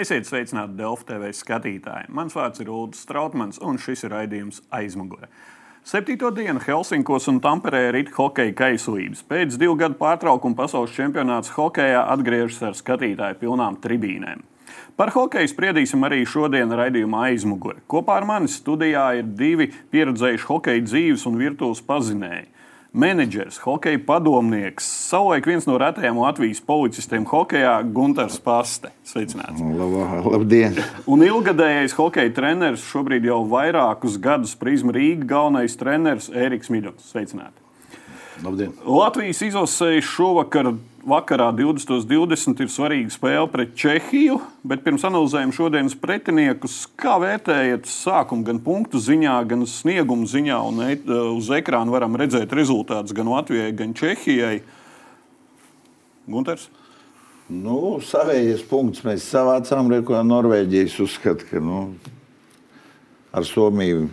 Esiet sveicināti Delfu TV skatītāji. Mans vārds ir Ulrichs Strautmans, un šis ir raidījums aizmugure. Septīto dienu Helsinkos un Tamperē rīt hokeja kaislības. Pēc divu gadu pārtraukuma pasaules čempionāts hokejā atgriežas ar skatītāju pilnām tribīnēm. Par hokeju spriedīsim arī šodien raidījumā aizmugure. Kopā ar mani studijā ir divi pieredzējuši hokeja dzīves un virtuves pazinēji menedžers, hokeja padomnieks, savulaik viens no retajiem Latvijas policistiem hokeja - Gunārs Paste. Sveicināts! Laba, labdien! Un ilgadējais hokeja treneris, šobrīd jau vairākus gadus Prisma Rīgas galvenais treneris Ēriks Midons. Sveicināts! Labdien. Latvijas izlasēji šovakar vakarā 2020 ir svarīga spēle pret Čehiju, bet pirms analizējam šodienas pretiniekus, kā vērtējat sākumu gan punktu ziņā, gan sniegumu ziņā, un e uz ekrāna varam redzēt rezultātus gan Latvijai, gan Čehijai. Gunters? Nu, savējais punkts mēs savācām, ko Norvēģijas uzskata, ka nu, ar Somiju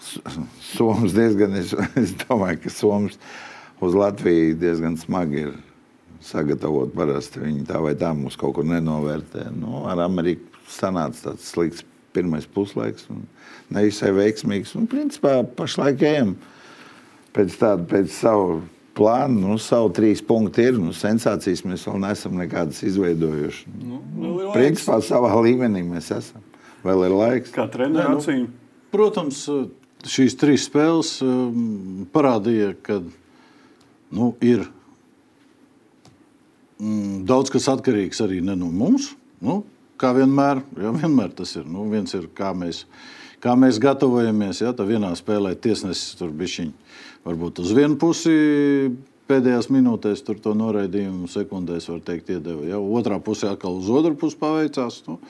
Somijas diezgan, es, es domāju, ka Somijas uz Latviju diezgan smagi ir sagatavot. Parasti viņi tā vai tā mums kaut kur nenovērtē. Nu, ar Ameriku sanāca tāds slikts pirmais puslaiks, nevisai veiksmīgs. Un, principā, pašlaik ejam pēc tāda, pēc savu plānu, nu, savu trīs punktu ir. Nu, sensācijas mēs vēl neesam nekādas izveidojuši. Nu, nu, principā savā līmenī mēs esam. Vēl ir laiks. Kā treneris acīm? Protams, šīs trīs spēles um, parādīja, ka nu, ir mm, daudz kas atkarīgs arī no mums. Nu, kā vienmēr, ja, vienmēr tas ir. Nu, viens ir, kā mēs, kā mēs gatavojamies. Ja, tā vienā spēlē tiesnesis tur bišķiņ, varbūt uz vienu pusi pēdējās minūtēs tur to noraidījumu sekundēs, var teikt, iedeva. Ja? Otrā pusē atkal uz otru pusi paveicās. Nu.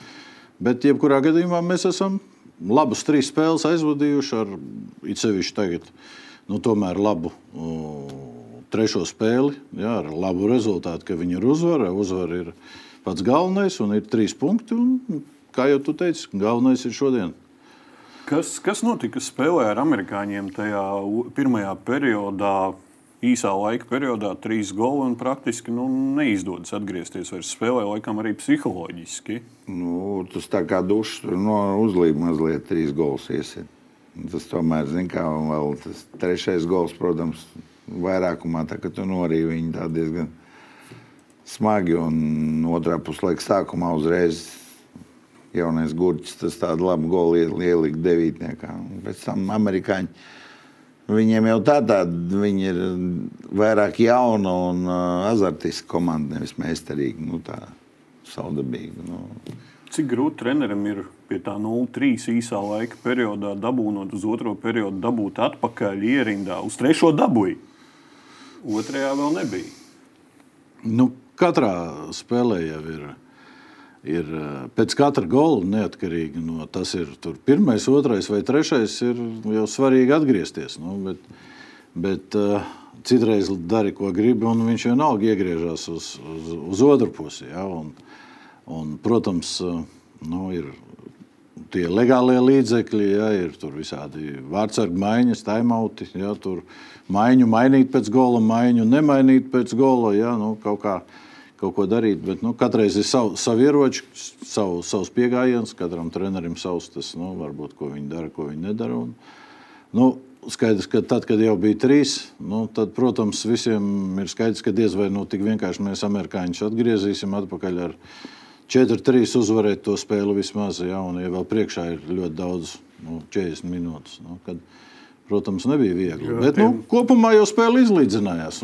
Bet, jebkurā gadījumā, mēs esam labas trīs spēles aizvadījuši ar it sevišķi tagad, nu, tomēr labu. Uh, trešo spēli jā, ar labu rezultātu, ka viņi ir uzvara. Uzvara ir pats galvenais un ir trīs punkti. Un, kā jau tu teici, galvenais ir šodien. Kas, kas notika spēlē ar amerikāņiem tajā pirmajā periodā? Īsā laika periodā trīs goli un praktiski nu, neizdodas atgriezties vairs spēlē, laikam arī psiholoģiski. Nu, tas tā kā dušs no uzlīja mazliet trīs gols iesit. Tas tomēr, zin kā, vēl tas trešais gols, protams, vairākumā, tā, ka tu norīji viņu diezgan smagi. Un otrā puslaika sākumā uzreiz jaunais gurķis tas tādu labu golu ielika devītniekā. Un pēc tam amerikāņi. Viņiem jau tā tāda, viņi ir vairāk jauna un uh, azartiska komanda, nevis meistarīga, nu, tā saudabīga. Nu. Cik grūti trenerim ir pie tā 0-3 īsā laika periodā dabūnot uz otro periodu, dabūt atpakaļ ierindā, uz trešo dabūju? Otrajā vēl nebija. Nu, katrā spēlē jau ir. Ir pēc katra gola neatkarīgi no tas, ir pirmais, otrais vai trešais, ir jau svarīgi atgriezties. Nu, bet, bet uh, citreiz dari, ko gribi, un viņš vienalga iegriežas uz, uz, uz otru pusi. Ja, un, un, protams, uh, nu, ir tie legālie līdzekļi, ja, ir visādi vārdsargu maiņas, taimauti. Ja, tur maiņu mainīt pēc gola, maiņu nemainīt pēc gola. Ja, nu, kaut kā, kaut ko darīt. Bet nu, katreiz ir savu, savu ieroči, savu, savs pieejams, katram trenerim savs tas, nu, varbūt, ko viņi dara, ko viņi nedara. Un, nu, Skaidrs, ka tad, kad jau bija trīs, nu, tad, protams, visiem ir skaidrs, ka diez vai nu, tik vienkārši mēs amerikāņus atgriezīsim atpakaļ ar viņu 4-3 uzvarēt to spēli vismaz. Ja, un, ja vēl priekšā ir ļoti daudz, nu, 40 minūtes. Nu, kad, protams, nebija viegli. Jā, Bet nu, kopumā jau spēle izlīdzinājās.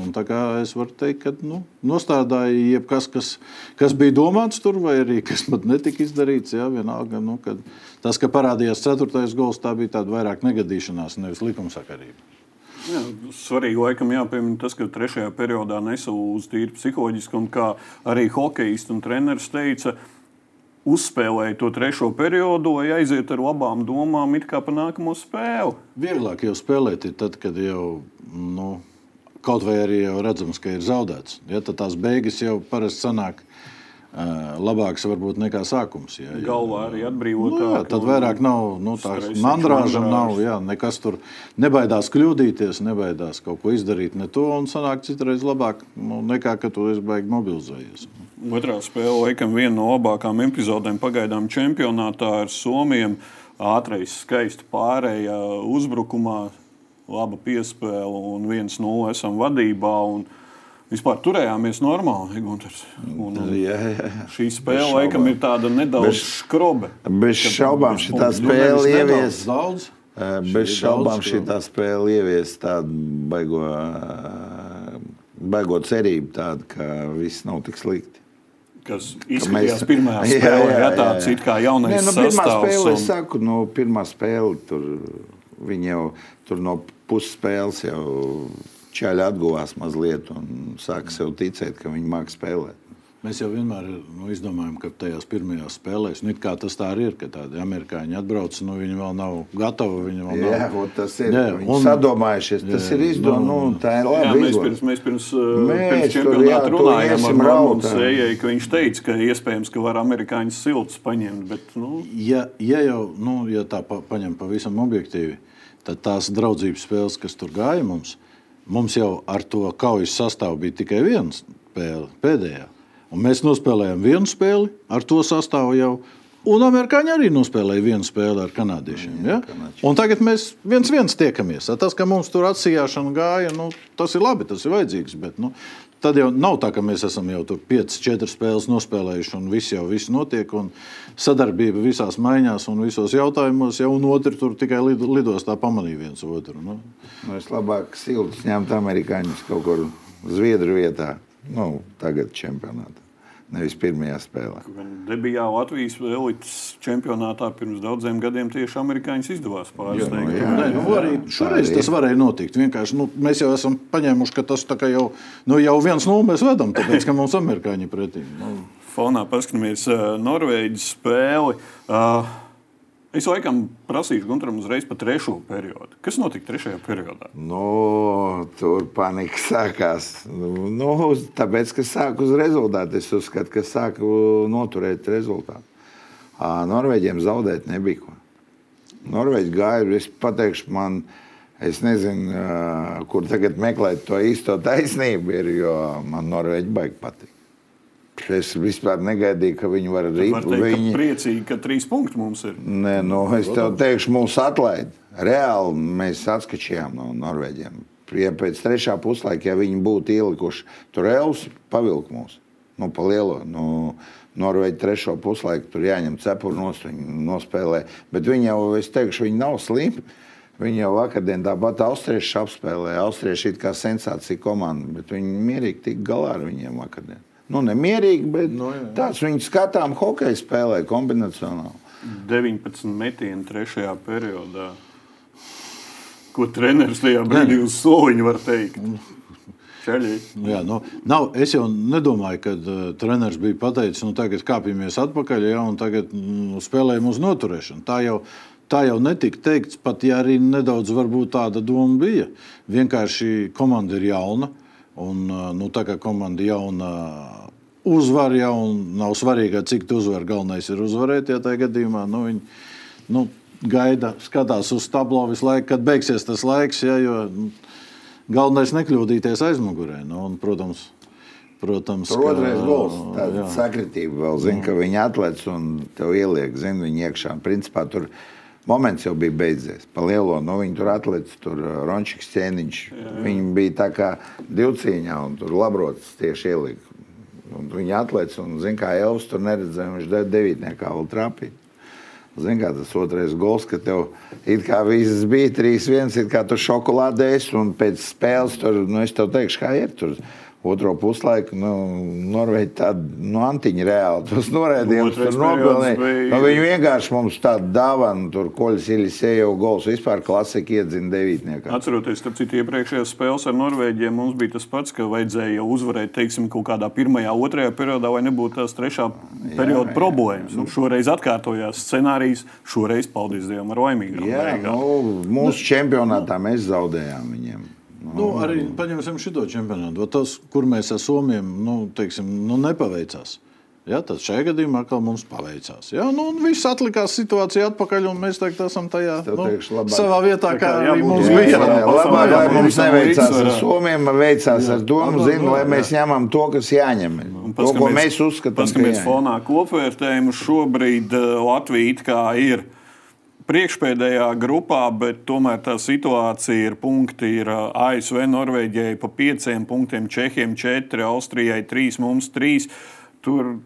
Es varu teikt, ka nu, nostādīja jebkas, kas, kas bija domāts tur, vai arī kas pat netika izdarīts. Jā, vienalga, nu, tas, ka parādījās ceturtais gols, tā bija tāda vairāk negadīšanās, nevis likumsakarība. Jā, svarīgi laikam jāpiemina tas, ka trešajā periodā nesauc tīri psiholoģiski, un kā arī hokejists un treneris teica, uzspēlēja to trešo periodu, lai aiziet ar labām domām, it kā pa nākamo spēli. Vieglāk jau spēlēt ir tad, kad jau. Nu, Kaut vai arī jau redzams, ka ir zaudēts. Ja, tad tās beigas jau parasti sanāk labāks varbūt nekā sākums. Ja, ja, Galvā arī atbrīvotā. Nu, jā, tad vairāk nav nu, tāda mandrāža, nav, jā, nekas tur nebaidās kļūdīties, nebaidās kaut ko izdarīt ne to, un sanāk citreiz labāk nu, nekā, ka tu esi baigi mobilizējies. Otrā spēle laikam viena no labākām epizodēm pagaidām čempionātā ar Somiju. Ātrais, skaisti pārējā uzbrukumā, laba piespēle un 1-0 esam vadībā. Un vispār turējāmies normāli. Un, un Jā, jā. šī spēle laikam ir tāda nedaudz Bez- skrobe. Bez šaubām šī spēle ievies. daudz. Bez ir šaubām šī spēle ievies tādu baigo, baigo cerību, tādu, ka viss nav tik slikti. Kas Ka izskatījās pirmajā Jā, spēlē, jā, ja jā, tāds jā. it kā jaunais Nē, nu, pirmā spēle, es un- saku, no pirmā spēle tur viņi jau tur no pusspēles jau čaļi atguvās mazliet un sāka sev ticēt, ka viņi māca spēlēt. Mēs jau vienmēr nu, izdomājam, ka tajās pirmajās spēlēs, nu, tas tā arī ir, ka tādi amerikāņi atbrauc, nu, viņi vēl nav gatavi. Viņi vēl Jā, nav... tas ir. Jā, Viņi un- sadomājušies, tas Jā, ir izdomāts. nu, Nu, tā ir Jā, labi. mēs izdomāts. pirms, mēs pirms, uh, Mēs pirms tur, čempionāta jā, runājām ar rautā. Sējai, ka viņš teica, ka iespējams, ka var amerikāņus siltus paņemt. Bet, nu, Ja, ja jau nu, ja tā pa, paņem pavisam objektīvi, tad tās draudzības spēles, kas tur gāja mums, mums jau ar to kaujas sastāvu bija tikai viena spēle, pēdējā. Un mēs nospēlējām vienu spēli ar to sastāvu jau. Un amerikāņi arī nospēlēja vienu spēli ar kanādiešiem. Ja? Un tagad mēs viens viens tiekamies. Tas, ka mums tur atsijāšana gāja, nu, tas ir labi, tas ir vajadzīgs. Bet, nu, tad jau nav tā, ka mēs esam jau tur 5, 4 spēles nospēlējuši un viss jau viss notiek. Un sadarbība visās maiņās un visos jautājumos, jau un otrs tur tikai lid, lidostā pamanīja viens otru. Nu. Nu, es labāk siltus ņemtu amerikāņus kaut kur Zviedru vietā, nu, tagad čempionātā. Nevis pirmajā spēlē. debijā Latvijas elites čempionātā pirms daudziem gadiem tieši amerikāņus izdevās pārsteigt. jā. Nē, nu, arī šoreiz tas varēja notikt. Vienkārši, nu, mēs jau esam paņēmuši, ka tas jau, nu, jau viens no mēs vedam, tāpēc ka mums amerikāņi pretī. Nu, Fonā paskatāmies uh, Norvēģijas spēli. Uh, es laikam prasīšu Gunteram uzreiz par trešo periodu. Kas notika trešajā periodā? Nu, tur panika sākās. Nu, nu, tāpēc, ka sāk uz rezultātu. Es uzskatu, ka sāk noturēt rezultātu. Norvēģiem zaudēt nebija ko. Norvēģi gāja, es pateikšu, man, es nezinu, kur tagad meklēt to īsto taisnību, ir, jo man Norvēģi baigi patīk. Es vispār negaidīju, ka viņi var arī teikt, viņi... ka priecīgi, ka trīs punkti mums ir. Nē, nu, es tev teikšu, mūsu atlaidi. Reāli mēs atskačījām no Norvēģiem. Ja pēc trešā puslaika, ja viņi būtu ielikuši tur elus, pavilkt mūs. Nu, pa lielo. Nu, Norvēģi trešo puslaiku tur jāņem cepuri nost, viņi nospēlē. Bet viņi jau, es teikšu, viņi nav slimi. Viņi jau vakardien tāpat austrieši apspēlēja. Austrieši ir kā sensācija komanda, bet viņi mierīgi tika galā ar viņiem vakardien. Nu, nemierīgi, bet Nu, jā, jā. tāds viņi skatām hokeju spēlē kombinacionāli. 19 metieni trešajā periodā. Ko treneris tajā brīdī uz soliņa var teikt? Jā, nu, nav, es jau nedomāju, ka uh, treneris bija pateicis, nu, tagad kāpjamies atpakaļ, ja, un tagad mm, spēlējam uz noturēšanu. Tā jau, tā jau netika teikts, pat ja arī nedaudz varbūt tāda doma bija. Vienkārši komanda ir jauna, un nu, tā kā komanda jauna uzvar jau, un nav svarīgi, cik tu uzvari, galvenais ir uzvarēt, ja tajā gadījumā nu, viņi nu, gaida, skatās uz tablo visu laiku, kad beigsies tas laiks, ja, jo nu, galvenais nekļūdīties aizmugurē. Nu, un, protams, protams Tur otrais gols. Tāda sakritība vēl zina, ka viņi atlec un tev ieliek zinu, viņi iekšā. Principā tur moments jau bija beidzies. Pa lielo, nu viņi tur atlec, tur uh, Rončiks ķēniņš. Viņi bija tā kā divcīņā un tur labrots tieši ielika. Un viņi atlec un zina, kā Elvis tur neredzēja, viņš dev devītniekā vēl trapīt. Zini, kā tas otrais gols, ka tev it kā viss bija 3-1, it kā tu šokolādēs, un pēc spēles tur, nu, es tev teikšu, kā ir tur. Otro puslaiku, nu, Norvēģi tādu nu, antiņu reāli. Norēdījums Otrais tur nopelnīja. bija- Nu, viņi vienkārši mums tādu dāvanu, tur koļas ilisēja gols. Vispār klasika iedzina devītniekā. Atceroties, ka citu iepriekšējās spēles ar Norvēģiem mums bija tas pats, ka vajadzēja uzvarēt, teiksim, kaut kādā pirmajā, otrajā periodā, lai nebūtu tās trešā perioda problēmas. Un šoreiz atkārtojās scenārijs, šoreiz, paldies Dievam, ar laimīgām Jā, nu, mūsu čempionātā mēs zaudējām viņiem. Nu, arī paņemsim šo čempionātu. Tas, kur mēs ar Somiem nu, teiksim, nu, nepaveicās. Ja, tad šajā gadījumā atkal mums paveicās. Ja, nu, un viss atlikās situācija atpakaļ, un mēs tagad esam tajā nu, teikšu, savā vietā, Tā kā kā arī mums Jā, bija. jā, Jā, labāk, lai jā, mums jā, neveicās ar līdzsvarā. Somiem, veicās ar domu, zinu, lai jā. mēs ņemam to, kas jāņem. Un To, ko mēs uzskatām, ka paskatāmies jā. fonā kopvērtējumu, šobrīd eh, Latvija it kā ir priekšpēdējā grupā, bet tomēr tā situācija ir punkti. Ir ASV, Norvēģijai pa pieciem punktiem, Čehijam četri, Austrijai trīs, mums trīs. Tur,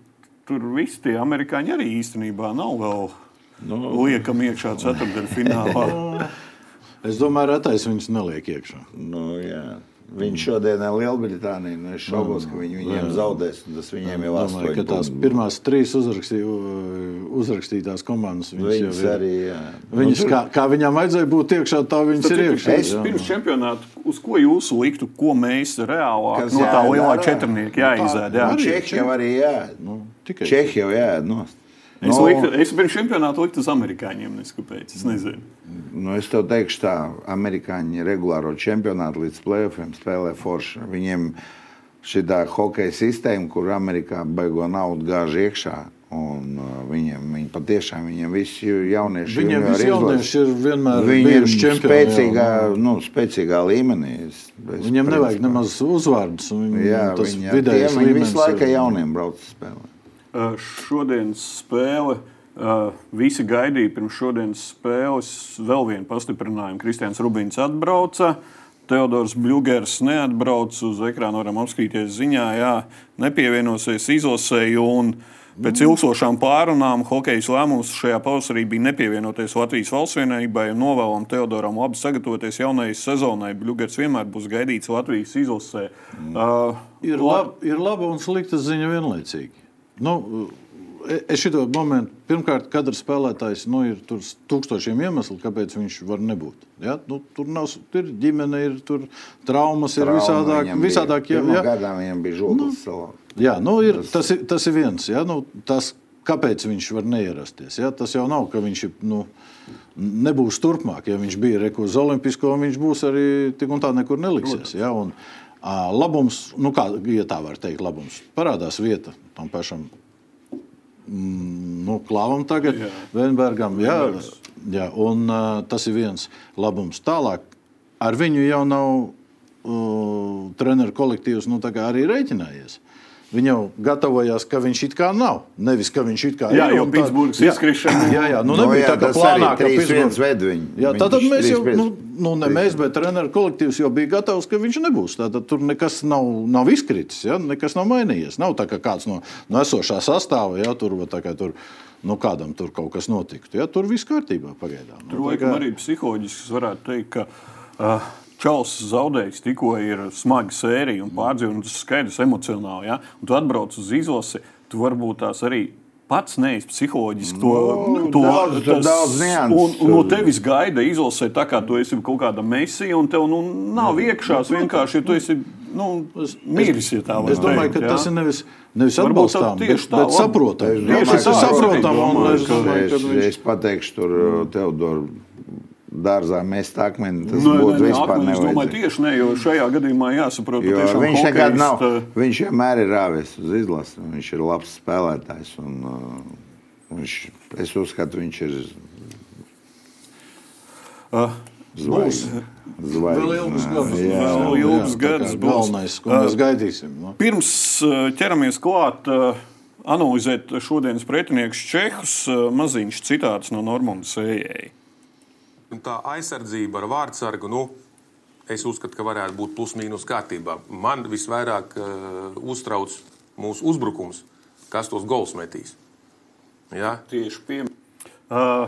tur visi tie amerikāņi arī īstenībā nav vēl Nu. liekam iekšā ceturtdaļfinālā. Es domāju, retais viņus neliek iekšā. Nu, jā. Viņš šodien ir Lielbritānija. Nu, es šaubos, ka viņi viņiem zaudēs. un Tas viņiem jau Domāju, ka astoņi tās punkti. pirmās trīs uzrakstī, uzrakstītās komandas viņas, Viņas jau ir. arī. Jā. Viņas, Nu, kā, kā viņām vajadzēja būt iekšā, tā viņas ir iekšā. Es jā. pirms čempionāta, uz ko jūs liktu, ko mēs reālāk Kas no tā lielā četrnieka jāizēd? Jā. arī Čehi jau arī jā. Nu, tikai Čehi jau jā. Nu. Es, Nu, liktu, es pirms čempionāta liktu uz amerikāņiem, neskapēc. Es nezinu. Nu, es tev teikšu, tā amerikāņi regulāro čempionātu līdz playoffiem spēlē forši. Viņiem šī hokeja sistēma, kur Amerikā beigo naudu gāž iekšā. Un, uh, viņiem viņi patiešām viņiem visi jaunieši Viņiem visi jaunieši ir vienmēr Viņi ir bijuši čempioni, spēcīgā, jā, nu, spēcīgā līmenī. Es, es Viņam nevajag principā- nemaz uzvārdus. un Jā, tas viņi, vidējais viņi līmenis visu laiku ir- jauniem brauc uz spēlē. Uh, šodienas spēle. Uh, visi gaidīja pirms šodienas spēles vēl vienu pastiprinājumu. Kristians Rubīns atbrauca. Teodors Bļūgers neatbrauca uz ekrāna. Varam apskatīties ziņā, jā, nepievienosies izlasēju. un Pēc ilgstošām pārunām hokejas lēmums šajā pavasarī bija nepievienoties Latvijas valsts vienībai un novēlam Teodoram labi sagatavoties jaunajai sezonai. Bļūgers vienmēr būs gaidīts Latvijas izlasē. Uh, Ir, lab, ir laba un slikta ziņa vienlaicīgi. Nu, e- es šo momentu, pirmkārt, katrs spēlētājs nu, ir tur tūkstošiem iemeslu, kāpēc viņš var nebūt. Ja? Nu, tur nav tur ģimene, ir tur traumas, ir visādāk. Visādāk pirmā ja. gadā viņam bija žogas salā. Jā, nu, ir, tas, ir, tas ir viens. Ja? Nu, tas, kāpēc viņš var neierasties? Ja? Tas jau nav, ka viņš ir. Nu, Nebūs turpmāk, ja viņš bija reku uz Olimpisko, viņš būs arī tik un tā nekur neliksies. Ja? Un, labums, nu kā ja tā var teikt, labums parādās vieta tam pašam mm, nu, klāvam tagad, Jā. Venbergam. Jā, jā, un uh, tas ir viens labums. Tālāk ar viņu jau nav uh, treneru kolektīvs nu, arī rēķinājies. Viņi jau gatavojās, ka viņš it kā nav. Nevis, ka viņš it kā Jā, ir. un tā- Pitsburgas Jā, izkrišana- Jā, jā, nu Nu, nebija jā, tā, ka plānā, ka 3-1 Pitsburgas- ved viņu. Jā, tad mēs jau, 3-1. nu, nu, ne mēs, bet treneru kolektīvs jau bija gatavs, ka viņš nebūs. Tātad tur nekas nav, nav izkritis, ja? nekas nav mainījies. Nav tā, ka kāds no, no esošā sastāva, ja tur, va tā kā tur, nu, kādam tur kaut kas notiktu. Ja? Tur viss kārtībā pagaidām. Nu, Tur tā laikam kā- arī psiholoģiski varētu teikt, ka uh, Čels zaudējis tikko ir smaga sērija un pārdzīvo, un tas skaidrs emocionāli. Ja? Un tu atbrauc uz izlasi, tu varbūt tās arī. Pats neesi psiholoģiski to Nu, daudz nianses. un, un no tevis gaida izlasē, tā kā tu esi kaut kāda mesija, un tev nu, nav iekšās vienkārši, ja tu esi nu, mīlis. Ja tā var Es domāju, teikt, ka ja? tas ir nevis, nevis atbalstām, tā bet, bet labi. saprotam. Es domāju, tas ir ka- saprotam. es Es ka pateikšu, tur Teodoru dārzā mest akmeni. Tas Nu, būtu ne, ne, vispār akmeņi, es domāju, tieši ne, jo šajā gadījumā jāsaprot, Jo viņš nekad nav. hokejists, Viņš vienmēr ir rāvis uz izlasi. Viņš ir labs spēlētājs. Un, uh, viņš, es uzskatu, viņš ir uh, zvaigznes. vēl ilgus gadus. Jā, Vēl ilgus tā kā gadus būs. Galvenais, ko mēs gaidīsim. Nu. Pirms ķeramies klāt, analizēt šodienas pretiniekus Čehus, maziņš citāts no Normandas ejai. Tā aizsardzība ar vārdsargu, nu, es uzskatu, ka varētu būt plus-mínus kārtībā. Man visvairāk uh, uztrauc mūsu uzbrukums, kas tos gols metīs. Ja? Tieši pie uh,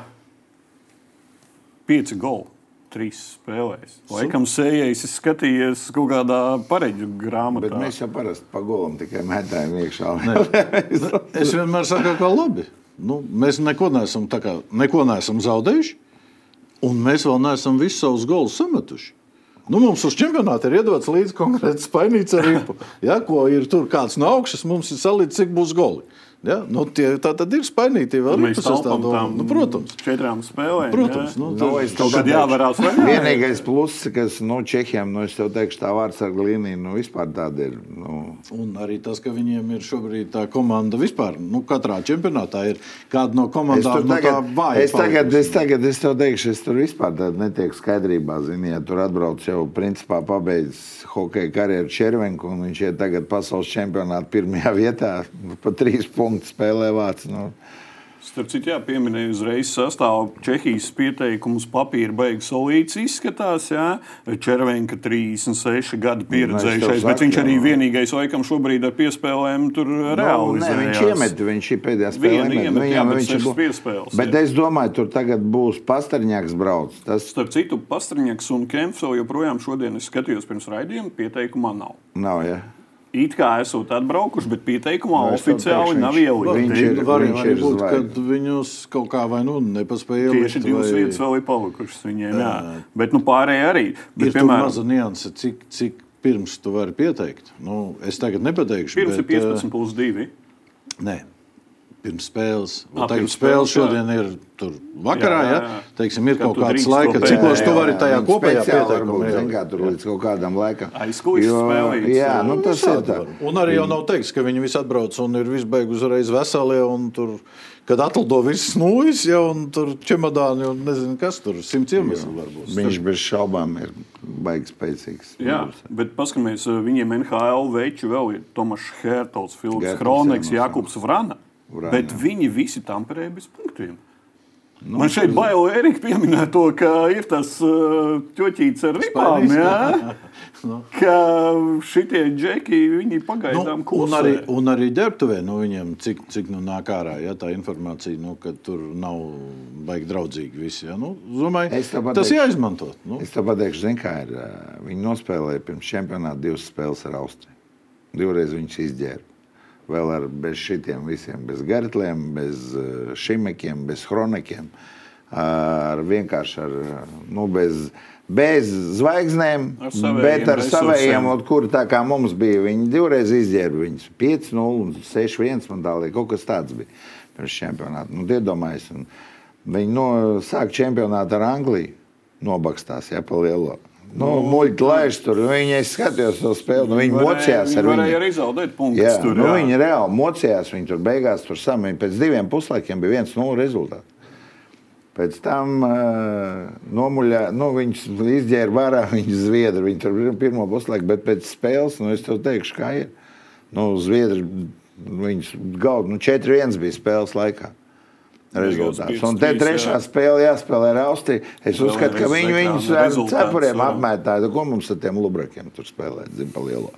pieci goli. Trīs spēlēs. Laikam, sējais ir skatījies kaut kādā pareģu grāmatā. Bet mēs jau parasti pa golam tikai mētājam iekšā. Es vienmēr saku, ka labi. Nu, mēs neko neesam, tā kā, neko neesam zaudējuši, un mēs vēl neesam visus savus golus sametuši. Nu, mums uz čempionāta ir iedots līdzi konkrēts spainīts ar ripu. Ja, ko ir tur kāds no augšas, mums ir salīdzināts, cik būs goli. Ja? Nu, tie, tā tad ir spainīti vēl Mēs sastāvā. tām Nu, protams. četrām spēlēm. Protams, jā. nu, Nu, Kaut tev kad pateikšu. jāvarās? Vienīgais pluss, kas nu, Čehijam, nu, es tev teikšu, tā vārdsarga līnija nu, vispār tāda ir. Nu, Un arī tas, ka viņiem ir šobrīd tā komanda vispār, nu, katrā čempionātā ir kāda no komandām, tur no tā tagad, vāja. es, tagad, palikusi. es tagad es tev teikšu, es tur vispār tādu netieku skaidrībā. Zini, ja tur atbrauc jau principā pabeidzis hokeja karjeru Červenku, un viņš ir tagad pasaules čempionāta pirmajā vietā, pa trīs punktu spēlē vācu. Nu, Starp citu, jā, pieminēju uzreiz sastāvu Čehijas pieteikumus. Papīra beigas solīts izskatās. Jā. Červenka 36 gadu pieredzējušais, Nu, bet saku, viņš arī jā. vienīgais laikam šobrīd ar piespēlēm tur Nu, reāli nē, viņš iemet, viņš ir pēdējā spēlē. Iemet. iemet, jā, bet viņš ir piespēles, Bet jā. es domāju, tur tagad būs pastarņāks brauc. Tas Starp citu, Pastrņaks un Kempfs joprojām šodien es skatījos pirms raidījuma, pieteikumā nav. nav. Ja? It kā esot atbraukuši, bet pieteikumā tev oficiāli nav ielikta. viņš ir- Var viņš arī ir būt, ka viņus kaut kā vai nu nepaspēja Tieši ielikt, divas vai- vietas vēl ir palikušas viņiem. Jā. Bet nu, pārējie arī. Bet, Ir piemēram, maza nianse, cik, cik pirms tu vari pieteikt. Nu, es tagad nepateikšu. pirms ir bet, eh, 15 plus 2. Nē, pirms spēles. Un Tagad pirms spēle spēles, jā. šodien ir tur vakarā. Jā, jā, Ja? jā. Teiksim, ir Kad kaut tu kāds laika cikls, tu vari tajā kopējā pieteikumā. varbūt, tur līdz kaut kādam laikam. Aizkulisēs Jo- spēlītas, Jā, nu, tas ir Visādi tā. Un arī jau nav teiks, ka viņi visi atbrauc un ir visi beiguši uzreiz veselie. un Tur, kad atlido viss nūjas, jau un tur čemodāni un nezinu, kas tur simts iemeslu var būt. Viņš bez šaubām ir baigi spēcīgs. Jā, bet paskatieties, viņiem NHL veči vēl ir Tomašs Hertels, Filips Kroneks, jā, Jakubs Vrana. Vrana, Bet viņi visi tamperē bez punktiem. Man šeit bail, Erika, pieminēt to, ka ir tas uh, ķoķīts ar ripām. Jā, ka šitie džeki, viņi pagaidām Nu, klusē. un, arī, un arī ģērbtuvē, nu, viņiem cik, cik nu, nāk ārā ja, tā informācija, nu, ka tur nav baigi draudzīgi visi. Ja. Nu, domāju, tas pateikšu. ir jāizmanto. Nu, Es tev pateikšu, zin, kā ir. ā, Viņi nospēlēja pirms čempionāta divas spēles ar Austriju. Divreiz viņš izģērba. Vēl ar bez šitiem visiem, bez gartliem, bez ā, šimekiem, bez chronekiem. Ar vienkārši ar, nu, bez, bez zvaigznēm, Ar bet ar resursiem. savējiem, ot, kur tā kā mums bija. Viņi divreiz izģērba viņus 5-0 un 6-1. Man tā liekas, kaut kas tāds bija pirms čempionāta. Nu, iedomājies, un viņi no, sāk čempionātu ar Angliju, nobakstās, ja pa lielo. Nu, Muļķi laiž tur, viņi es skatījos to spēli, nu, viņi mocījās ar viņu. Arī zaudēt punktus. Jā, tur, nu, jā. viņi reāli mocījās, viņi tur beigās tur samēģināja. Pēc diviem puslaikiem bija viens nulle rezultāts. Pēc tam uh, nomuļā, nu, viņš izģēra vārā, viņš zviedri. Viņi tur bija pirmo puslaiku, bet pēc spēles, nu, es tev teikšu, kā ir. Nu, zviedri, viņus gauda, nu, 4-1 bija spēles laikā. Rezultāts. Un te 5-3, trešā spēle jāspēlē ar Austriju. Es uzskatu, ka viņi viņus ar cepuriem apmētāja. Ko mums ar tiem lubrakiem tur spēlēt? Zin, pa lielo.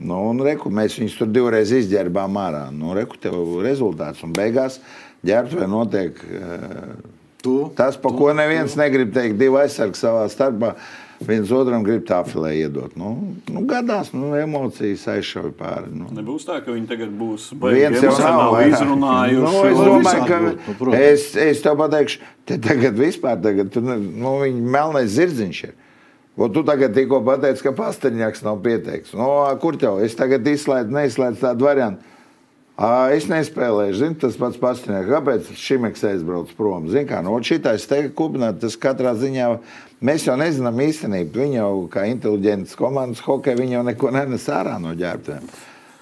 Nu, un reku, mēs viņus tur divreiz izģērbām ārā. Nu, reku, tev rezultāts. Un beigās ģērbtuvē notiek uh, tu, tas, pa ko neviens negrib teikt. Divi aizsargi savā starpā. Viens otram grib tā filē iedot. Nu, nu, gadās, nu, emocijas aizšauja pāri. Nu. Nebūs tā, ka viņi tagad būs Viens jau nav izrunājuši. Nu, es domāju, ka būt, nu, protams. es, es tev pateikšu, te tagad vispār tagad, tu, nu, viņa melnais zirdziņš ir. O, tu tagad tikko pateici, ka pastaņāks nav pieteikts. Nu, a, kur tev? Es tagad izslēdzu, neizslēdzu tādu variantu. Es nespēlēju, zinu, tas pats pastiņāks. Kāpēc šim aizbrauc prom? Zini, kā, nu, šitais te kupināt, tas katrā ziņā, mēs jau nezinām īstenību. Viņi jau kā inteliģents komandas hokeja, viņi jau neko nenes ārā no ģērbtēm.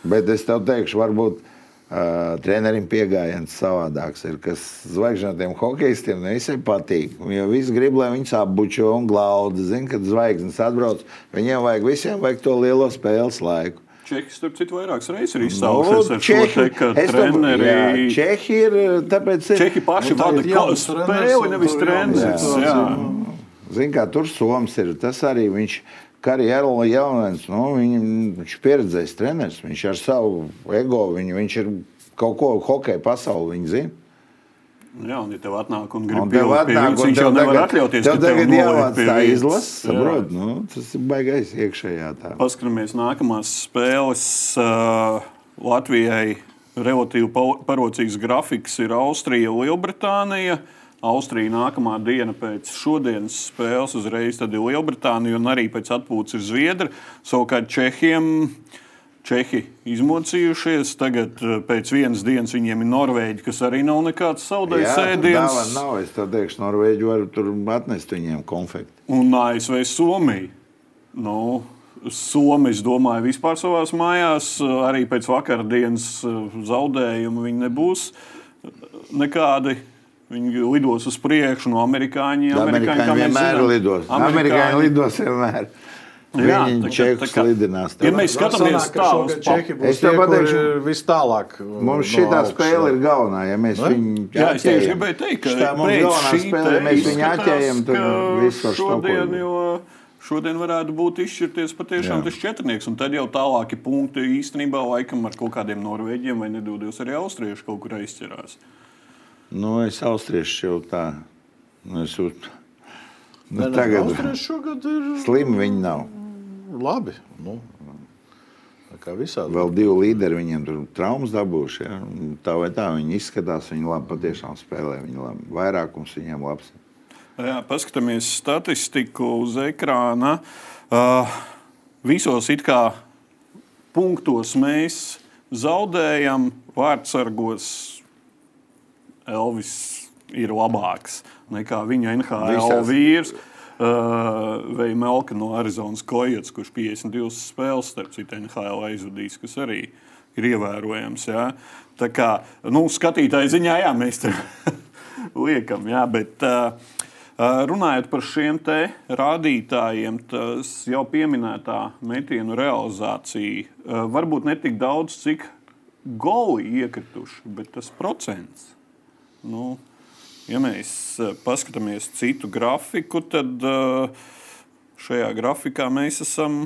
Bet es tev teikšu, varbūt uh, trenerim pieejams savādāks ir, kas zvaigžņotiem hokeistiem nevisai patīk. Jo visi grib, lai viņus apbučo un glauda. Zini, kad zvaigznes atbrauc, viņiem vajag visiem vajag to lielo spēles laiku. Čehi, starp citu, vairākas reizes ir izsaukušies Nu, ar šo te, ka treneri. jā, Čehi ir, tāpēc ir. Čehi paši Nu, vada treneris, spēli, nevis treneris. situācija. jā. Zini, kā tur Soms ir. Tas arī viņš, Erla Jaunens, nu, viņ, viņš ir pieredzējis treneris. Viņš ar savu ego, viņu, viņš ir kaut ko hokeja pasauli, viņi zina. Jā, un ja tev atnāk un Un grib tev atnāk, un viņš jau nevar tagad, atļauties, tev tagad jāvāc tā izlase, saprot? Nu, tas ir baigais iekšējā tā. Paskatāmies nākamās spēles. Uh, Latvijai relatīvi pa- parocīgs grafiks ir Austrija, Lielbritānija. Austrija nākamā diena pēc šodienas spēles uzreiz ir Lielbritānija un arī pēc atpūtas ir Zviedri. Savukārt Čehiem Čehi izmocījušies. Tagad eh, pēc vienas dienas viņiem ir Norvēģi, kas arī nav nekāds saudējis ēdiens. Jā, nav. Es tā teikšu, Norvēģi var tur atnest viņiem konfekti. Un ASV Somija. Nu, Somija, es domāju, vispār savā mājās, arī pēc vakardienas zaudējuma viņi nebūs nekādi. Viņi lidos uz priekšu no amerikāņiem. Amerikāņi, amerikāņi vienmēr lidos. Amerikāņi, amerikāņi lidos vienmēr. Viņi čekus lidinās. Ja mēs skatāmies tālāk, es tev pateikšu, vis tālāk. Mums šī no spēle ir galvenā. Ja mēs viņu jā, es tieši gribēju teikt, ka tā mums galvenā spēle, ja mēs viņu atķējam, tad viss var šodien, jo šodien varētu būt izšķirties patiešām jā. tas četrnieks. Un tad jau tālāki punkti īstenībā laikam ar kaut kādiem norvēģiem vai nedodies arī austrieši kaut kur aizķerās. Nu, es austriešu jau tā. Nu, es nu, tagad šogad ir. Slimi viņi nav labi. Nu, kā visādi. Vēl divi līderi viņiem tur traumas dabūjuši. Ja? Tā vai tā viņi izskatās, viņi labi patiešām spēlē. Viņi labi. Vairākums viņiem labs. Jā, paskatāmies statistiku uz ekrāna. Uh, visos it kā punktos mēs zaudējam, vārdsargos Elvis ir labāks nekā viņa NHL Visās. vīrs. Uh, vai Melka no Arizonas Kojots, kurš 52 spēles starp citu NHL aizvadījis, kas arī ir ievērojams. Jā. Tā kā nu, skatītāju ziņā, jā, mēs tur liekam, jā, bet uh, runājot par šiem rādītājiem, tas jau pieminētā metienu realizācija varbūt ne tik daudz, cik goli iekrituši, bet tas procents. Nu, Ja mēs eh, paskatāmies citu grafiku, tad eh, šajā grafikā mēs esam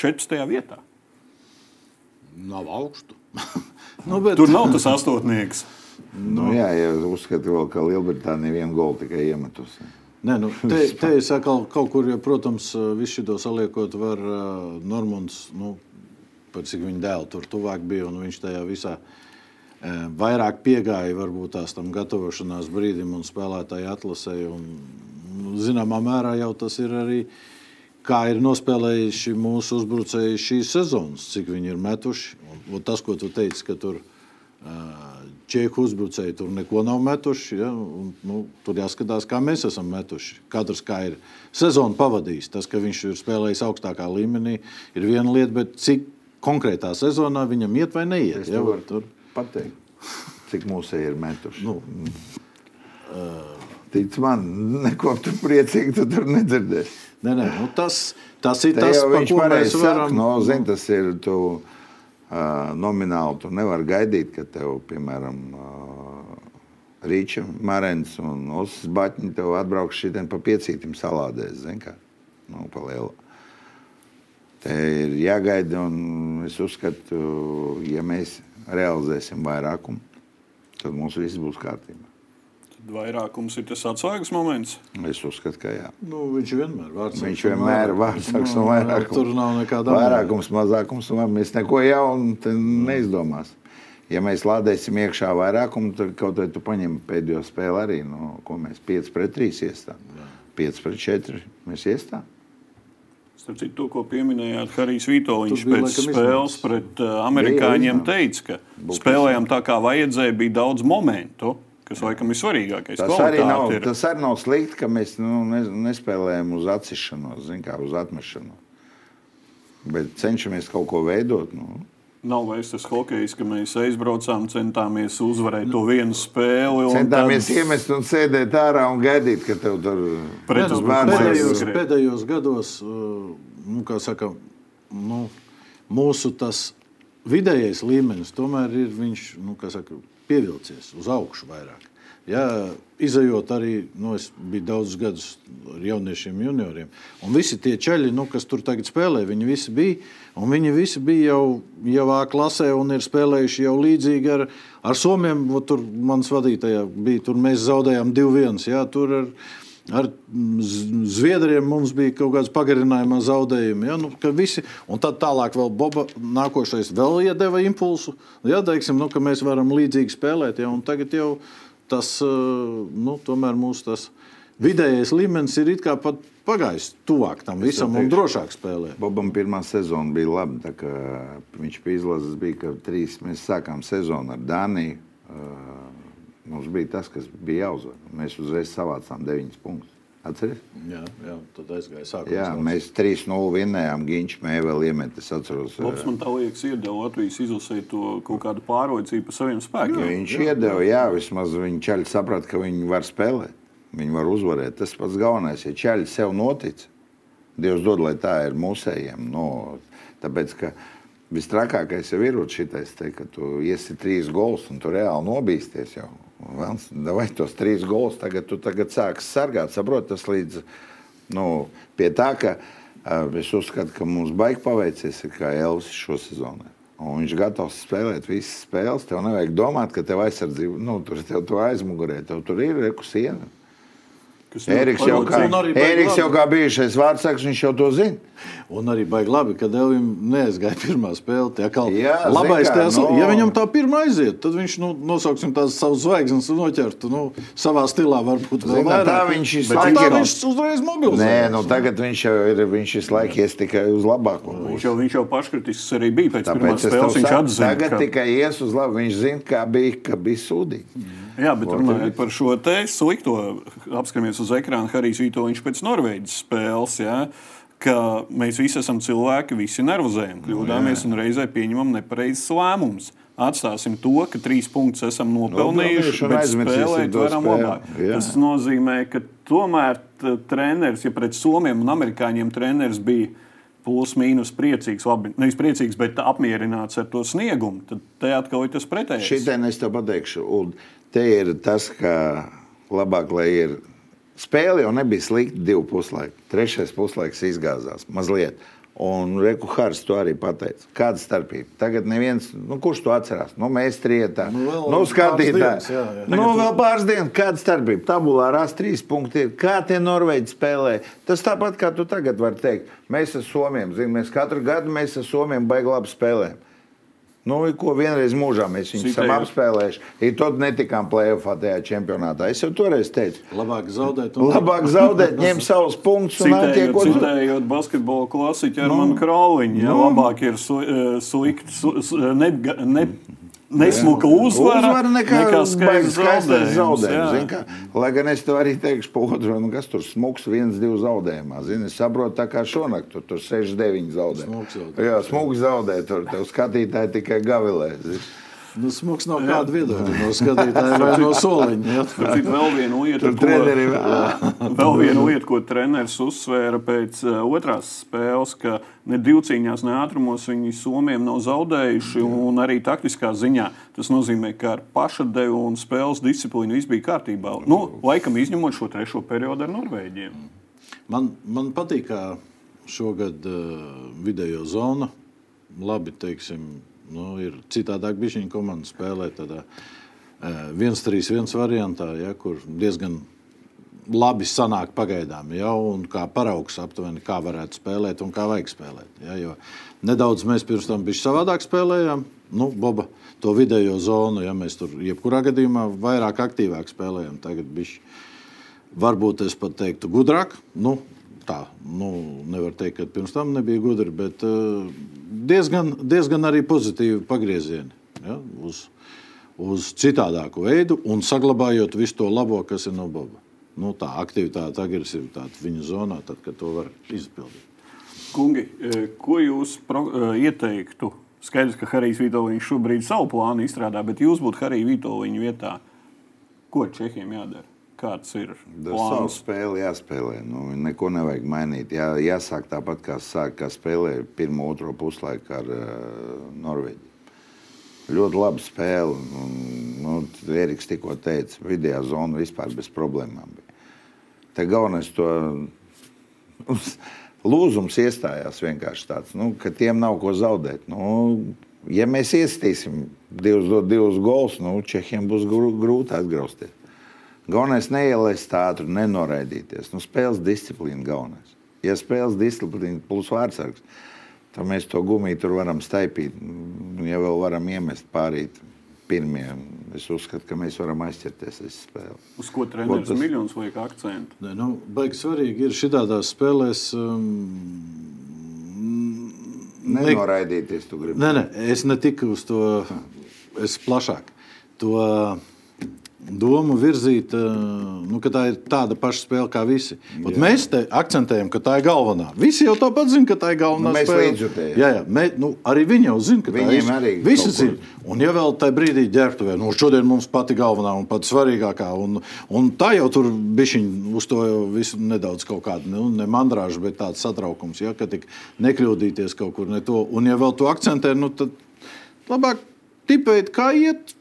14. vietā. Nav augstu. nu, bet... Tur nav tas astotnieks. Nu, jā, ja uzskatu, vēl, ka Lielbritānija vienu golu tikai iemetusi. Nē, nu, te, te es atkal kaut kur, ja, protams, visu šo saliekot, var uh, Normons, nu, par cik viņa dēlu tur tuvāk bija, un viņš tajā visā uh, vairāk piegāja varbūt tās tam gatavošanās brīdim un spēlētāju atlasēji. Un, nu, zināmā mērā jau tas ir arī, kā ir nospēlējuši mūsu uzbrucēji šīs sezonas, cik viņi ir metuši. Un, un tas, ko tu teici, ka tur čehu uzbrucēji tur neko nav metuši. Ja? Un, nu, tur jāskatās, kā mēs esam metuši. Katrs kā ir sezonu pavadījis. Tas, ka viņš ir spēlējis augstākā līmenī, ir viena lieta, bet cik konkrētā sezonā viņam iet vai neiet. Ja? Tur pateikt, cik mūsu ir metuši. Nu, uh, Tic man, neko tu priecīgi tu tur nedzirdēsi. Nē, nē, nu tas, tas ir tas, pa ko mēs varam. No, zin, tas ir tu, uh, nomināli, tu nevari gaidīt, ka tev, piemēram, uh, Rīča, Marens un Osakas Baķiņi tev atbrauks šitien pa piecītim salādēs, zin kā, nu, pa lielu. Te ir jāgaida, un es uzskatu, ja mēs realizēsim vairākumu, tad mums viss būs kārtībā. Tad vairākums ir tas atslēgas moments. Es uzskatu, ka jā. Nu, viņš vienmēr ir vārds. Viņš vienmēr ir vārds nu, vairākums. Tur nav nekāda vairākums, mazākums. Mēs neko jaunu neizdomāsim. Ja mēs lādēsim iekšā vairākumu, tad kaut vai tu paņem pēdējo spēli arī, no, ko mēs 5 pret 3 iestājām. 5 pret 4 mēs iestājām. Citu, to, ko pieminējāt, Harijs Vitoļņš pēc spēles pret amerikāņiem teica, ka Būs spēlējām tā, kā vajadzēja, bija daudz momentu. Kas laikam ir svarīgākais. Tas arī, nav, ir. tas arī nav slikti, ka mēs nu, nespēlējam uz atsišanos, kā, uz atmešanu. Bet cenšamies kaut ko veidot. Nu. Nav vairs tas hokejs, ka mēs aizbraucām, centāmies uzvarēt to vienu spēli. Centāmies tad... iemest un sēdēt ārā un gaidīt, ka tev tur pretus bērns. Pēdējos, pēdējos gados, uh, nu, kā saka, nu, mūsu tas vidējais līmenis tomēr ir viņš, nu, saka, pievilcies uz augšu vairāk. Ja, izējot arī, nu, es biju daudzus gadus ar jauniešiem, junioriem. Un visi tie ceļi, nu, kas tur tagad spēlē, viņi visi bija. Viņi visi bija jau, jau A klasē un ir spēlējuši jau līdzīgi ar, ar Somiem. Tur mans vadītājā bija, tur mēs zaudējām 2-1. Ja, tur ar, ar Zviedriem mums bija kaut kāds pagarinājuma zaudējumi. Ja, nu, visi, un tad tālāk vēl Boba nākošais vēl iedeva impulsu. Ja, teiksim, nu, ka mēs varam līdzīgi spēlēt. Ja, tagad jau tas, nu, tomēr mūsu tas vidējais līmenis ir it kā pat pagājis tuvāk tam visam un drošāk spēlē. Bobam pirmā sezona bija laba. kā Viņš bija izlases, bija ka trīs. Mēs sākām sezonu ar Dāniju. Uh, Mums bija tas, kas bija jāuzvar. Mēs uzreiz savācām 9 punktus. Atceries? Jā, jā, tad aizgāja sākumā. Jā, mēs 3-0 vinnējām. Ginčs mēvēl iemet. Es atceros. Labs man tā liekas, iedeva Latvijas izlasē to kaut kādu pārliecību par saviem spēkiem. Viņš iedeva, jā, vismaz viņi ķēļi saprata, ka viņi var spēlēt. Viņi var uzvarēt. Tas pats galvenais, ja ķēļi sev notic. Dievs dod, lai tā ir mūsējiem. No, tāpēc, ka Vistrakākais jau ir šitais, te, ka tu iesi trīs gols un tu reāli nobīsties jau. Velns, Vai tos trīs gols tagad, tagad sāksi sargāt? Saproti, tas līdz nu, pie tā, ka es uzskatu, ka mums baigi paveicies, kā Elvis šo sezonu. Un viņš ir gatavs spēlēt visas spēles. Tev nevajag domāt, ka tev aizsardzība, nu, tur tev aizmugurē, tev tur ir rekusiena. Ļoti jau, kā, labi. jau kā bijušais vārdsargs, viņš jau to zina. Un arī baigi labi, ka Devim neaizgāja pirmā spēle. Tie kā Jā, labais, tās, nu- ja viņam tā pirmā aiziet, tad viņš nu, nosauksim tās savas zvaigznes un noķertu nu, savā stilā. Varbūt vēl vairāk. tā viņš Bet laiku tā ir- viņš uzreiz mobilizē. Nē, nu tagad viņš jau ir, viņš visu laiku ies tikai uz labāko Viņš jau, viņš jau paškritisks arī bija pēc Tāpēc pirmās spēles. Viņš atzina, tagad ka tikai ies uz labu. Viņš zina, kā bija, ka bija sūdīgi. Jā, bet runājot par šo te slikto, apskatāmies uz ekrāna Harijs Vitoļņš pēc Norvēģijas spēles. Jā. Ka mēs visi esam cilvēki, visi nervozējam, kļūdāmies un reizē pieņemam nepareizes lēmumus. Atstāsim to, ka trīs punktus esam nopelnījuši, un bet spēlēt varam labāk. Jā. Tas nozīmē, ka tomēr treneris, ja pret somiem un amerikāņiem treneris bija plus mīnus priecīgs, labi, nevis priecīgs, bet apmierināts ar to sniegumu, tad te atkal ir tas pretējais. Šitien es tev pateikšu, un te ir tas, ka labāk, lai ir spēle jau nebija slikta divu puslaiku. Trešais puslaiks izgāzās mazliet. Un Reku Hārs to arī pateica. Kāda starpība? Tagad neviens, nu, kurš to atcerās? Nu, mēs trietā. Nu, vēl nu, skatītāji. Nu, vēl pāris dienas. Kāda starpība? Tabulā rās trīs punkti. ir. Kā tie Norvēģi spēlē? Tas tāpat kā tu tagad vari teikt. Mēs ar Somiem, zin, mēs katru gadu mēs ar Somiem baigi labi spēlējam. Nu, ko vienreiz mūžā mēs viņus esam apspēlējuši. Ir tad netikām plēsoņā tajā čempionātā. Es jau toreiz teicu, Labāk zaudēt. un- labāk zaudēt, ņemt savus punktus un Citējot, attiekot. citējot basketbola klasiķu ar manu krauliņu. Ja, labāk ir su, eh, suikt, su, su, ne, ne, nesmuka uzvara, Uzvara nekā nekā skaistais zaudējums. zaudējums. Kā? Lai gan es tev arī teikšu, pa otru, nu, kas tur smūgs, viens, divi zaudējumā. Zini, es saprotu, tā kā šonakt tur, tur 6, 9 zaudē. Smuks zaudē. Jā, smūgs zaudē, tur tev skatītāji tikai gavilē. zini. Nu, smuks nav kāda viedokļa no skatītāja vai no soliņa. Citu, Vēl viena lieta, Tur trenerim Vēl viena lieta, ko treneris uzsvēra pēc uh, otrās spēles, ka ne divcīņās, ne ātrumos viņi Somijam nav zaudējuši. Un arī taktiskā ziņā tas nozīmē, ka ar pašadevu un spēles disciplīnu viss bija kārtībā. Nu, laikam izņemot šo trešo periodu ar Norvēģiem. Man, man patīk, ka šogad uh, video zona labi teiksim, nu, ir citādāk. Viņa komanda spēlē tādā uh, 1-3-1 variantā, ja, kur diezgan labi sanāk pagaidām. Ja, un kā paraugs aptuveni, kā varētu spēlēt un kā vajag spēlēt. Ja, jo nedaudz mēs pirms tam bijām savādāk spēlējām. Nu, Boba, to video zonu, ja mēs tur jebkurā gadījumā vairāk aktīvāk spēlējam. Tagad bišķi varbūt es pat teiktu gudrāk. Nu, tā, nu, nevar teikt, ka pirms tam nebija gudri, bet uh, diezgan, diezgan arī pozitīvi pagriezieni ja, uz, uz citādāku veidu un saglabājot visu to labo, kas ir no Boba. Nu, tā aktivitāte, agresivitāte viņa zonā, tad, kad to var izpildīt. Kungi, eh, ko jūs eh, ieteiktu? Skaidrs, ka Harijs Vitoļņš šobrīd savu plānu izstrādā, bet jūs būtu Harija Vitoļņa vietā. Ko Čehiem jādara? Kāds ir Tas savu spēli jāspēlē. Nu, neko nevajag mainīt. Jā, jāsāk tāpat, kā, sāk, kā spēlēja pirmo, otro puslaiku ar uh, Norvēģiju. Ļoti laba spēle. Nu, Eriks tikko teica, video zona vispār bez problēmām bija. Te galvenais to lūzums iestājās vienkārši tāds, nu, ka tiem nav ko zaudēt. Nu, ja mēs iestīsim divus, divus gols, nu, Čehiem būs grū- grūti atgriezties. Galvenais neielaist ātri, nenoraidīties. Nu, spēles disciplīna galvenais. Ja spēles disciplīna plus vārdsargs, tad mēs to gumiju tur varam staipīt. Nu, Ja vēl varam iemest pārīt pirmie. Es uzskatu, ka mēs varam aizķerties uz spēli. Uz ko treneris tas- miljonus liek akcentu? Nē, nu, baigi svarīgi ir šādās spēlēs. Um, ne- Nenoraidīties, tu gribi. Nē, nē, es ne tikai uz to, es plašāk. To domu virzīt, eh, nu, ka tā ir tāda paša spēle kā visi. Mēs te akcentējam, ka tā ir galvenā. Visi jau tāpat zina, ka tā ir galvenā Nu, mēs spēle. līdzjutēji. Jā, jā mē, nu, arī viņi jau zina, ka Viņiem tā ir. Visi zina. Un ja vēl tajā brīdī ģērbtuvē, nu, šodien mums pati galvenā un pati svarīgākā, un, un tā jau tur bišķiņ uz to visu nedaudz kaut kāda, nu, ne mandrāža, bet tāds satraukums, ja, ka tik nekļūdīties kaut kur ne to. Un ja vēl to akcentē, nu, tad labāk tipēt, kā iet,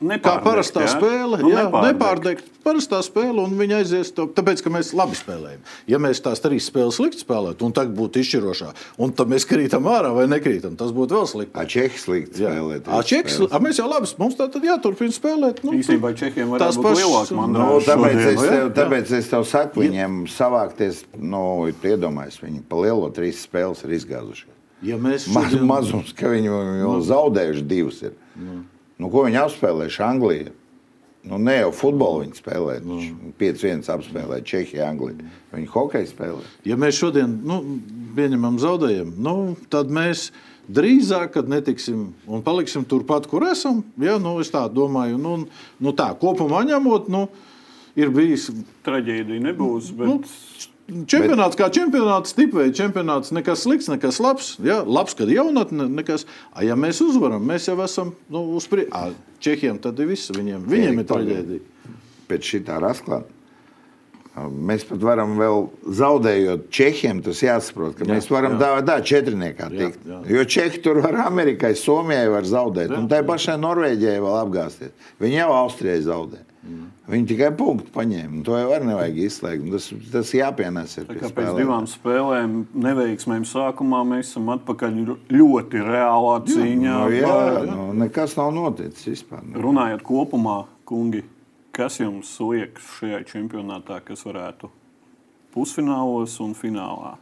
kā Nepārdegt, parastā jā? spēle. Nu, jā, nepārdegt. nepārdegt. Parastā spēle, un viņi aizies to, tāpēc, ka mēs labi spēlējam. Ja mēs tās trīs spēles slikti spēlētu, un tagad būtu izšķirošā, un tad mēs krītam ārā vai nekrītam, tas būtu vēl sliktāk. A Čehijas slikti Jā. spēlēt. Ā, Čeks, a, mēs jau labi, mums tā tad jāturpina spēlēt. Nu, Īsnībā Čehiem varētu būt pašas- lielāks Nu, mandāts. tāpēc, šodien. es jā, tev, jā. tāpēc es tev saku, viņiem savākties, nu, iedomājieties, viņi pa lielo trīs spēles ir izgāzuši. ja mēs šodien- mazums, ka viņi jau zaudējuši divas. Ir. Nu, ko viņi apspēlējuši Anglijā? Nu, ne jau futbolu viņi spēlē. 5-1 apspēlēja Čehija, Anglija. Viņi hokeju spēlē. Ja mēs šodien nu, pieņemam zaudējumu, nu, tad mēs drīzāk kad netiksim un paliksim turpat, kur esam. Ja, nu, es tā domāju, nu, nu, tā kopumā ņemot, nu, ir bijis Traģēdija nebūs. Bet... Nu, Čempionāts kā čempionāts, tipveida čempionāts, nekas slikts, nekas labs. Jā, labs, kad jaunatne, nekas. A, ja mēs uzvaram, mēs jau esam nu, uz priekšu. Čehiem tad ir viss, viņiem, viņiem ir traģēdija. Pēc šī tā rasklāna. Mēs pat varam vēl zaudējot Čehiem, tas jāsaprot, ka jā, mēs varam jā. tādā četrniekā Jā, tikt. jā. Jo Čehi tur var Amerikai, Somijai var zaudēt, Jā, un tai pašai Norvēģijai vēl apgāzties. Viņi jau Austrijai zaudē. Viņi tikai punktu paņēma. un To jau var nevajag izslēgt. Tas, tas jāpienes. pie kā pēc divām spēlēm, neveiksmēm sākumā mēs esam atpakaļ ļoti reālā cīņā. Nu, jā, nu, nekas nav noticis vispār. Nu. Runājot kopumā, kungi, kas jums liekas šajā čempionātā, kas varētu pusfinālos un finālā?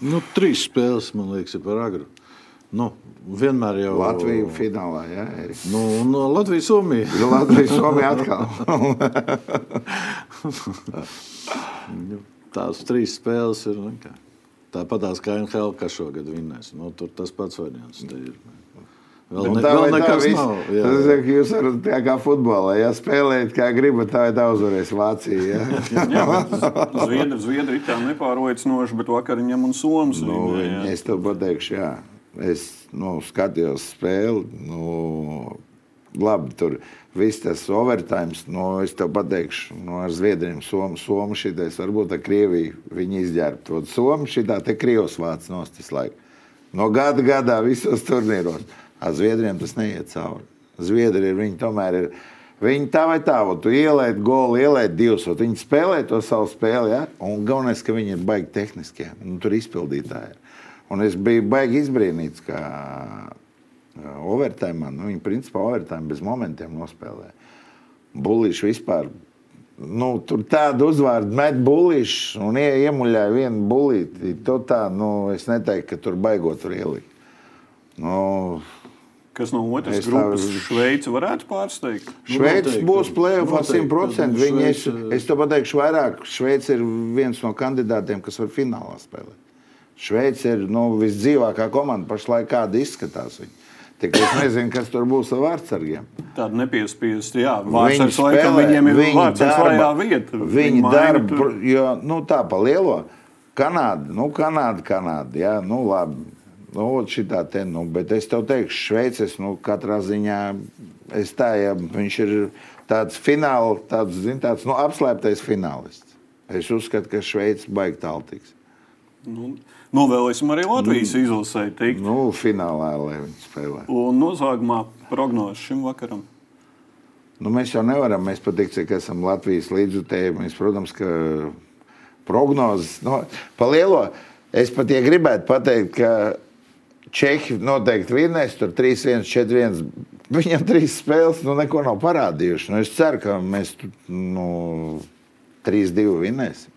Nu, trīs spēles, man liekas, ir par agru. Nu, vienmēr jau Latvija finālā. Jā, Erik? Nu, un Latvija, Somija. Latvija, Somija atkal. Tās trīs spēles ir nu, kā- tāpatās kā NHL, kas šogad vinnēs. Nu, tur tas pats variants. ir. Vēl, Nu, ne, tā vēl tā nekas viss- nav. jā. Tas ir, jūs varat tā kā futbolā, ja spēlējat kā gribat, tā vai tā uzvarēs Vācija. Ja? Jā, Zviedri, Zviedri it kā nepārliecinoši, bet vakar viņam un Somijas nu, jā. es tev pateikšu, jā. Es nu, skatījos spēli. Nu, labi, tur viss tas overtime. Nu, es tev pateikšu, nu, ar Zviedriem, Somu, Somu šitais, varbūt ar Krieviju viņi izģērbt. Somu šitā te Krievs vāc nost visu laiku. No gada gadā visos turnīros. Ar Zviedriem tas neiet cauri. Zviedri ir viņi tomēr ir. Viņi tā vai tā, ot, tu ieliec golu, ieliec divus, ot, viņi spēlē to savu spēli. Ja? Un galvenais, ka viņi ir baigi tehniskie, nu, tur izpildītāji. Un es biju baigi izbrīnīts, ka overtime, nu, viņi principā overtime bez momentiem nospēlē. Bulīši vispār. Nu, tur tādu uzvārdu met bulīšu un ie, iemuļāja vienu bulīti. To tā, nu, es neteiktu, ka tur baigot tur ielikt. Nu, Kas no otras Es grupas tā- Šveici varētu pārsteigt? Šveice noteikti, būs plēsoņā noteikti, 100%. ka Viņi, es, es to pateikšu vairāk. Šveice ir viens no kandidātiem, kas var finālā spēlēt. Šveice ir nu, visdzīvākā komanda pašlaik, kāda izskatās. Viņa. Tik es nezinu, kas tur būs ar vārdsargiem. Tāda nepiespiesta, jā, vārdsargs laikam viņiem ir vārdsargs darba- vieta. Viņi maina darba, tur. jo nu, tā pa lielo. Kanāda, nu, Kanāda, Kanāda. Jā, nu, labi. Nu, šitā te, nu, bet es tev teikšu, Šveices, nu, katrā ziņā, es tā, ja viņš ir tāds fināls, tāds, zin, tāds nu, apslēptais finālists. Es uzskatu, ka Šveice baigi tālu tiks. Nu, novēlēsim arī Latvijas izlasē tikt. Nu, finālā, lai viņi spēlē. Un noslēgumā prognozes šim vakaram. Nu, mēs jau nevaram, mēs patīk, ka esam Latvijas līdzjutēji. Mēs, protams, ka prognozes, nu, pa lielo, es pat ja gribētu pateikt, ka Čehi noteikti vinnēs, tur 3-1, 4-1. Viņam trīs spēles, nu, neko nav parādījuši. Nu, es ceru, ka mēs nu, 3-2 vinnēsim.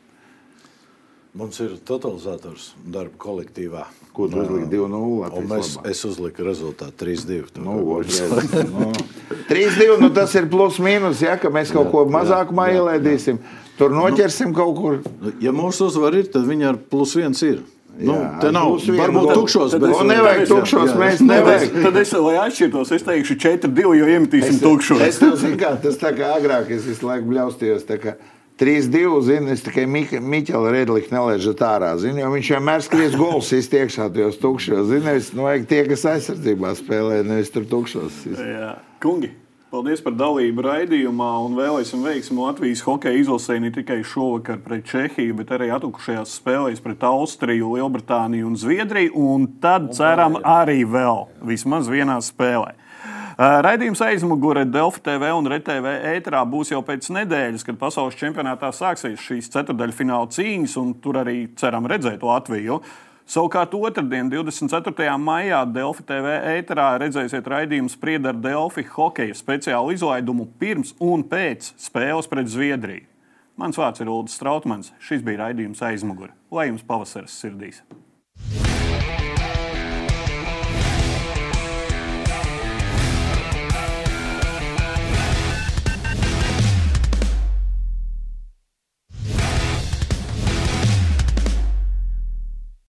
Mums ir totalizators darba kolektīvā. Ko tu uzliki 2-0? Un mēs, es uzliku rezultātu 3-2. Nu, otrreiz, nu. 3-2, nu tas ir plus mīnus, ja, ka mēs kaut ko mazākumā ielaidīsim. Tur noķersim kaut kur. Nu, Ja mūsu uzvara ir, tad viņi ar plus viens ir. Nu, Jā, te nav varbūt tukšos, bet Nu, nevajag tukšos, mēs nevajag. Tad es, lai atšķirtos, es teikšu 4-2, jo iemetīsim tukšos. Es tev zinu, kā tas tā kā agrāk es visu laiku bļaustījos. tā kā 3-2, zinu, es tikai Miķela Redlika nelaižu ārā, zinu, jo viņš vienmēr skries gols iztiekšā tajos tukšos, zinu, es, nu, vajag tie, kas aizsardzībā spēlē, nevis tur tukšos. Jā. Kungi, paldies par dalību raidījumā un vēlēsim veiksmi Latvijas hokeja izlasē ne tikai šovakar pret Čehiju, bet arī atlikušajās spēlēs pret Austriju, Lielbritāniju un Zviedriju. Un tad ceram arī vēl vismaz vienā spēlē. Uh, Raidījums aizmugurē Delfa TV un RTV ēterā būs jau pēc nedēļas, kad pasaules čempionātā sāksies šīs ceturdaļfināla cīņas, un tur arī ceram redzēt Latviju. Savukārt otrdien, 24. maijā, Delfi TV ēterā redzēsiet raidījumu spriedzi ar Delfi hokeja speciālu izlaidumu pirms un pēc spēles pret Zviedriju. Mans vārds ir Ulrichs Strautmans. Šis bija raidījums aizmugurē. Lai jums pavasaris sirdīs!